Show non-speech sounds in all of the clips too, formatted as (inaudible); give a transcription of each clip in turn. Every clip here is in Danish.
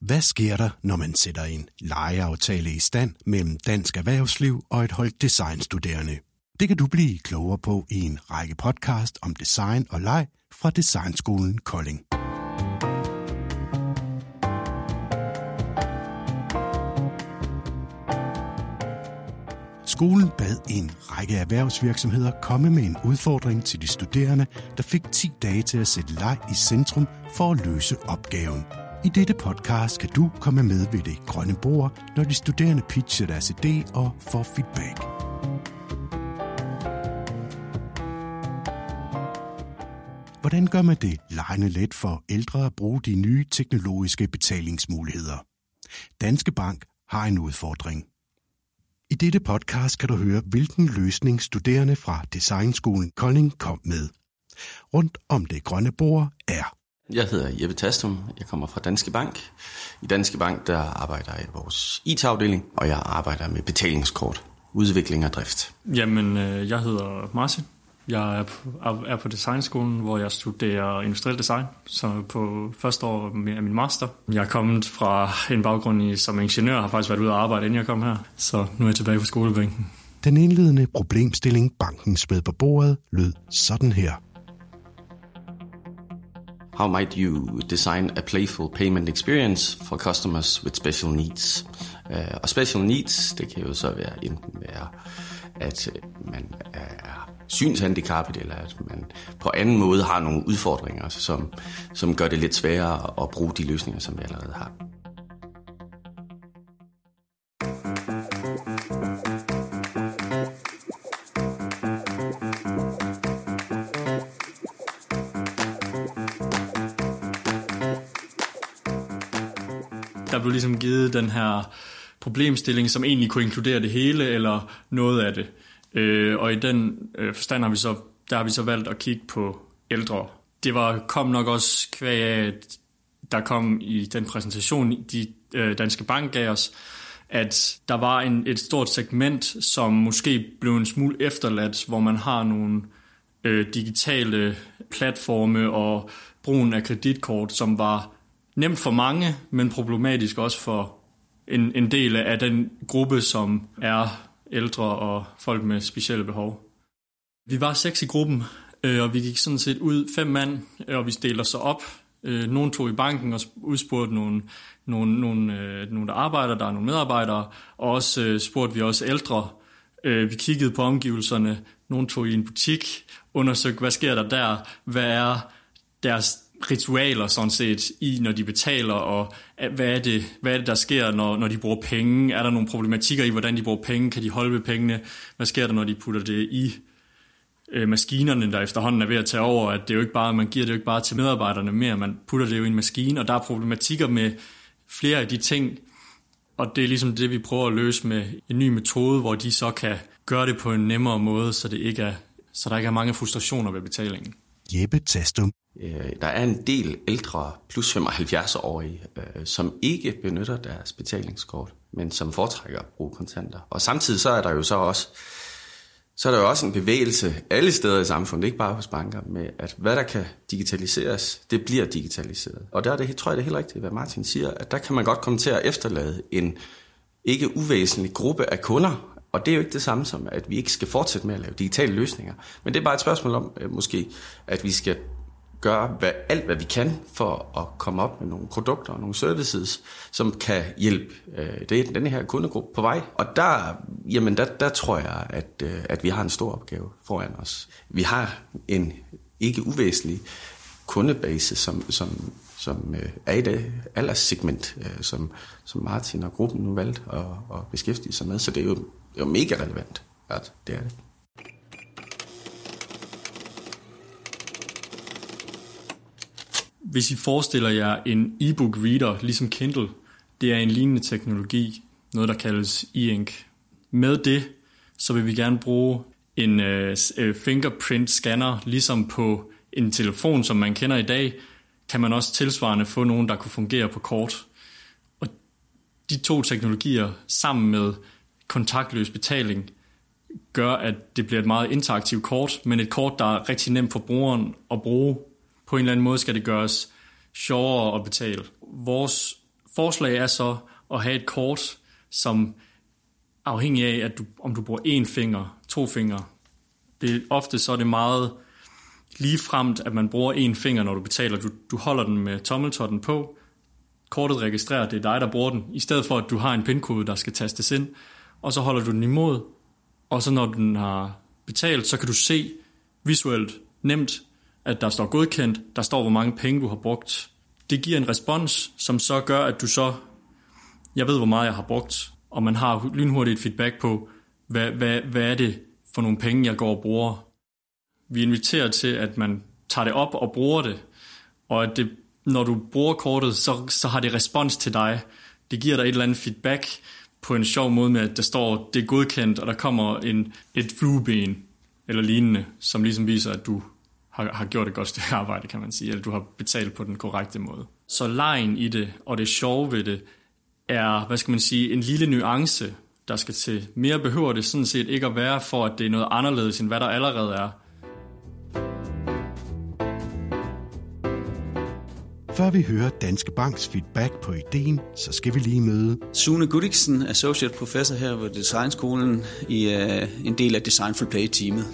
Hvad sker der, når man sætter en lejeaftale i stand mellem dansk erhvervsliv og et hold designstuderende? Det kan du blive klogere på i en række podcast om design og leg fra Designskolen Kolding. Skolen bad en række erhvervsvirksomheder komme med en udfordring til de studerende, der fik 10 dage til at sætte leg i centrum for at løse opgaven. I dette podcast kan du komme med ved det grønne bord, når de studerende pitcher deres idé og får feedback. Hvordan gør man det lejende let for ældre at bruge de nye teknologiske betalingsmuligheder? Danske Bank har en udfordring. I dette podcast kan du høre, hvilken løsning studerende fra Designskolen Kolding kom med. Rundt om det grønne bord er jeg hedder Jeppe Tastum. Jeg kommer fra Danske Bank. I Danske Bank der arbejder jeg i vores IT-afdeling, og jeg arbejder med betalingskort, udvikling og drift. Jamen, øh, jeg hedder Martin. Jeg er på, er på designskolen, hvor jeg studerer industriel design, så på første år af min master. Jeg er kommet fra en baggrund i, som ingeniør, har faktisk været ude at arbejde, inden jeg kom her, så nu er jeg tilbage på skolebænken. Den indledende problemstilling, banken smed på bordet, lød sådan her. How might you design a playful payment experience for customers with special needs? Uh, og special needs, det kan jo så være enten være, at øh, man er synshandicappet, eller at man på anden måde har nogle udfordringer, som, som gør det lidt sværere at bruge de løsninger, som vi allerede har. Der blev ligesom givet den her problemstilling, som egentlig kunne inkludere det hele, eller noget af det. Øh, og i den øh, forstand har vi så, der har vi så valgt at kigge på ældre. Det var, kom nok også kvæg af, at der kom i den præsentation, de øh, Danske Bank gav os, at der var en, et stort segment, som måske blev en smule efterladt, hvor man har nogle øh, digitale platforme og brugen af kreditkort, som var nemt for mange, men problematisk også for en, en del af den gruppe, som er ældre og folk med specielle behov. Vi var seks i gruppen, øh, og vi gik sådan set ud fem mand, øh, og vi delte os op. Øh, nogle tog i banken og udspurgte nogle, nogle, nogle, øh, nogle der arbejder, der er nogle medarbejdere, og også øh, spurgte vi også ældre. Vi kiggede på omgivelserne, nogle tog i en butik, undersøgte, hvad sker der der, hvad er deres ritualer sådan set i, når de betaler, og hvad er det, hvad er det der sker, når, når de bruger penge? Er der nogle problematikker i, hvordan de bruger penge? Kan de holde ved pengene? Hvad sker der, når de putter det i øh, maskinerne, der efterhånden er ved at tage over? At det er jo ikke bare, man giver det jo ikke bare til medarbejderne mere, man putter det jo i en maskine, og der er problematikker med flere af de ting, og det er ligesom det, vi prøver at løse med en ny metode, hvor de så kan gøre det på en nemmere måde, så, det ikke er, så der ikke er mange frustrationer ved betalingen. Jeppe Tastum øh, der er en del ældre plus 75-årige, øh, som ikke benytter deres betalingskort, men som foretrækker at bruge kontanter. Og samtidig så er der jo så også så er der jo også en bevægelse alle steder i samfundet, ikke bare hos banker, med at hvad der kan digitaliseres, det bliver digitaliseret. Og der er det, tror jeg, det er helt rigtigt, hvad Martin siger, at der kan man godt komme til at efterlade en ikke uvæsentlig gruppe af kunder, og det er jo ikke det samme som, at vi ikke skal fortsætte med at lave digitale løsninger. Men det er bare et spørgsmål om, øh, måske, at vi skal gøre hvad, alt, hvad vi kan for at komme op med nogle produkter og nogle services, som kan hjælpe øh, det, den her kundegruppe på vej. Og der, jamen der, der tror jeg, at, øh, at vi har en stor opgave foran os. Vi har en ikke uvæsentlig kundebase, som, som, som øh, er i det alderssegment, øh, som, som Martin og gruppen nu valgte at, at beskæftige sig med. Så det er jo, det er jo mega relevant, at det er det. Hvis I forestiller jer en e-book reader, ligesom Kindle, det er en lignende teknologi, noget der kaldes e-ink. Med det, så vil vi gerne bruge en øh, øh fingerprint scanner, ligesom på en telefon, som man kender i dag, kan man også tilsvarende få nogen, der kunne fungere på kort. Og de to teknologier sammen med kontaktløs betaling gør, at det bliver et meget interaktivt kort, men et kort, der er rigtig nemt for brugeren at bruge på en eller anden måde skal det gøres sjovere at betale. Vores forslag er så at have et kort, som afhængig af, at du, om du bruger én finger, to fingre. Det, ofte så er det meget lige fremt, at man bruger en finger, når du betaler. Du, du holder den med tommeltotten på, kortet registrerer, at det er dig, der bruger den, i stedet for, at du har en pindkode, der skal tastes ind, og så holder du den imod, og så når den har betalt, så kan du se visuelt nemt, at der står godkendt, der står, hvor mange penge du har brugt. Det giver en respons, som så gør, at du så, jeg ved, hvor meget jeg har brugt, og man har lynhurtigt feedback på, hvad, hvad, hvad er det for nogle penge, jeg går og bruger. Vi inviterer til, at man tager det op og bruger det, og at det, når du bruger kortet, så, så har det respons til dig. Det giver dig et eller andet feedback på en sjov måde med, at der står, det er godkendt, og der kommer en, et flueben eller lignende, som ligesom viser, at du har, har gjort et godt stykke (laughs) arbejde, kan man sige, eller du har betalt på den korrekte måde. Så lejen i det, og det sjove ved det, er, hvad skal man sige, en lille nuance, der skal til. Mere behøver det sådan set ikke at være, for at det er noget anderledes, end hvad der allerede er. Før vi hører Danske Banks feedback på ideen, så skal vi lige møde Sune Gudiksen, associate professor her ved Designskolen i uh, en del af Design for Play-teamet.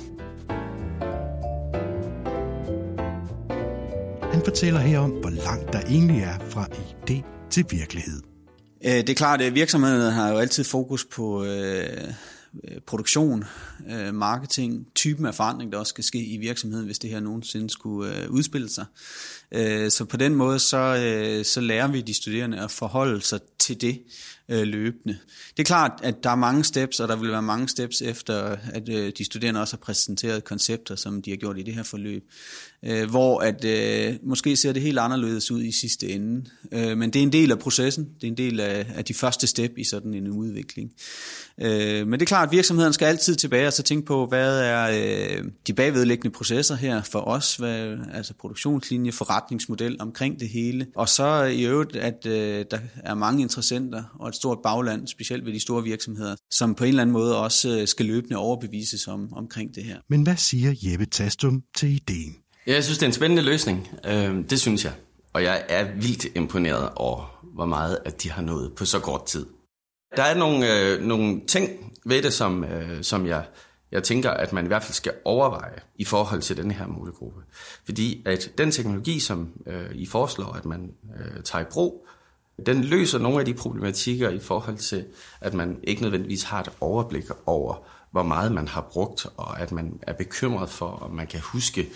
Han fortæller her om, hvor langt der egentlig er fra idé til virkelighed. Uh, det er klart, at virksomheden har jo altid fokus på uh, Øh, produktion, øh, marketing, typen af forandring, der også skal ske i virksomheden, hvis det her nogensinde skulle øh, udspille sig. Øh, så på den måde, så, øh, så lærer vi de studerende at forholde sig til det øh, løbende. Det er klart, at der er mange steps, og der vil være mange steps efter, at øh, de studerende også har præsenteret koncepter, som de har gjort i det her forløb, øh, hvor at øh, måske ser det helt anderledes ud i sidste ende. Øh, men det er en del af processen, det er en del af, af de første step i sådan en udvikling. Øh, men det er klart, at virksomheden skal altid tilbage og så tænke på, hvad er øh, de bagvedliggende processer her for os, hvad, altså produktionslinje, forretningsmodel omkring det hele, og så i øvrigt, at øh, der er mange interessenter og et stort bagland, specielt ved de store virksomheder, som på en eller anden måde også øh, skal løbende overbevises om, omkring det her. Men hvad siger Jeppe Tastum til ideen? Ja, jeg synes, det er en spændende løsning. Øh, det synes jeg. Og jeg er vildt imponeret over, hvor meget at de har nået på så kort tid. Der er nogle, øh, nogle ting ved det, som, øh, som jeg, jeg tænker, at man i hvert fald skal overveje i forhold til den her målgruppe. Fordi at den teknologi, som øh, I foreslår, at man øh, tager i brug, den løser nogle af de problematikker i forhold til, at man ikke nødvendigvis har et overblik over, hvor meget man har brugt, og at man er bekymret for, om man kan huske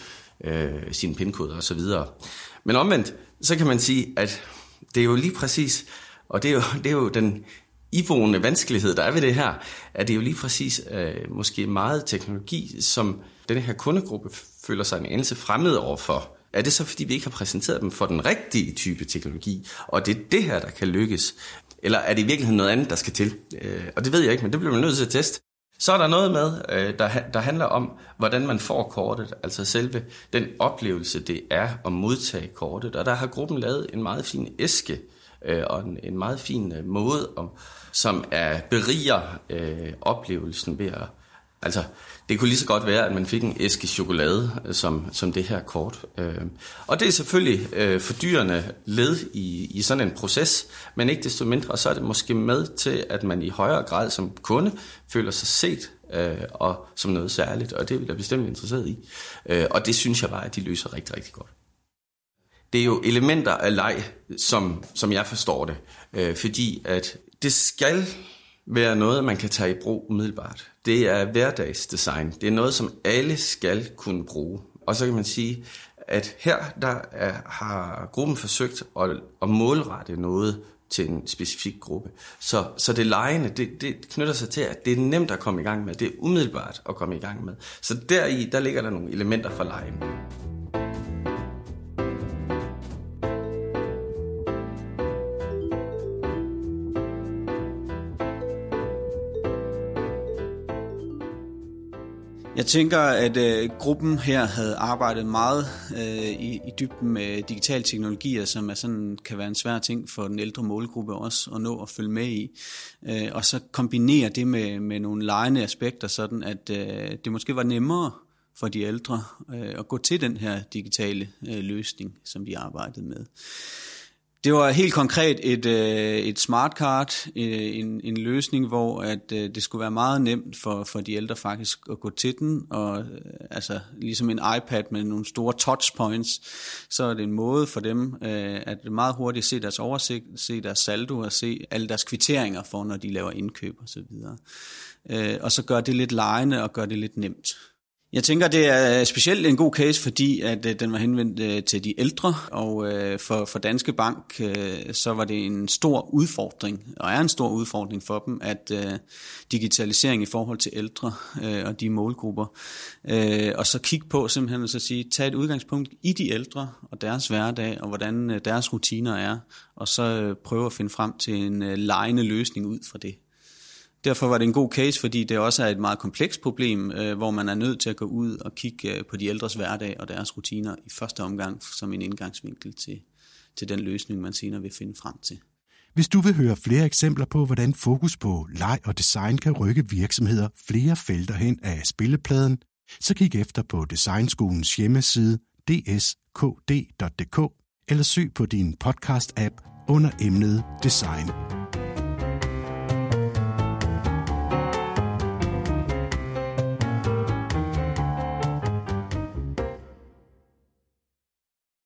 øh, sine pindkoder osv. Men omvendt, så kan man sige, at det er jo lige præcis, og det er jo, (laughs) det er jo den iboende vanskelighed, der er ved det her, at det er jo lige præcis øh, måske meget teknologi, som den her kundegruppe føler sig en anelse fremmed overfor. Er det så, fordi vi ikke har præsenteret dem for den rigtige type teknologi, og det er det her, der kan lykkes? Eller er det i virkeligheden noget andet, der skal til? Øh, og det ved jeg ikke, men det bliver man nødt til at teste. Så er der noget med, øh, der, der handler om, hvordan man får kortet, altså selve den oplevelse, det er at modtage kortet. Og der har gruppen lavet en meget fin æske, øh, og en, en meget fin øh, måde, om, som er beriger øh, oplevelsen ved at... Altså, det kunne lige så godt være, at man fik en æske chokolade, øh, som, som det her kort. Øh, og det er selvfølgelig øh, fordyrende led i, i sådan en proces, men ikke desto mindre, så er det måske med til, at man i højere grad som kunde føler sig set øh, og som noget særligt, og det er vi da bestemt interesseret i. Øh, og det synes jeg bare, at de løser rigtig, rigtig godt. Det er jo elementer af leg, som, som jeg forstår det, øh, fordi at det skal være noget, man kan tage i brug umiddelbart. Det er hverdagsdesign. Det er noget, som alle skal kunne bruge. Og så kan man sige, at her der er, har gruppen forsøgt at, at målrette noget til en specifik gruppe. Så, så det lejende, det, det knytter sig til, at det er nemt at komme i gang med. Det er umiddelbart at komme i gang med. Så deri, der ligger der nogle elementer for lejen. Jeg tænker, at øh, gruppen her havde arbejdet meget øh, i, i dybden med digitale teknologier, som er sådan, kan være en svær ting for den ældre målgruppe også at nå at følge med i. Øh, og så kombinere det med, med nogle lejende aspekter, sådan at øh, det måske var nemmere for de ældre øh, at gå til den her digitale øh, løsning, som de arbejdede med. Det var helt konkret et, øh, et smart card, øh, en, en løsning, hvor at øh, det skulle være meget nemt for, for de ældre faktisk at gå til den, og øh, altså ligesom en iPad med nogle store touchpoints, så er det en måde for dem øh, at meget hurtigt se deres oversigt, se deres saldo og se alle deres kvitteringer for, når de laver indkøb osv. Øh, og så gør det lidt lejende og gør det lidt nemt. Jeg tænker, det er specielt en god case, fordi at øh, den var henvendt øh, til de ældre, og øh, for, for Danske Bank, øh, så var det en stor udfordring, og er en stor udfordring for dem, at øh, digitalisering i forhold til ældre øh, og de målgrupper, og så kigge på simpelthen at så sige, tag et udgangspunkt i de ældre og deres hverdag, og hvordan deres rutiner er, og så prøve at finde frem til en lejende løsning ud fra det. Derfor var det en god case, fordi det også er et meget komplekst problem, øh, hvor man er nødt til at gå ud og kigge øh, på de ældres hverdag og deres rutiner i første omgang som en indgangsvinkel til, til den løsning, man senere vil finde frem til. Hvis du vil høre flere eksempler på, hvordan fokus på leg og design kan rykke virksomheder flere felter hen af spillepladen, så kig efter på Designskolens hjemmeside dskd.dk eller søg på din podcast-app under emnet Design.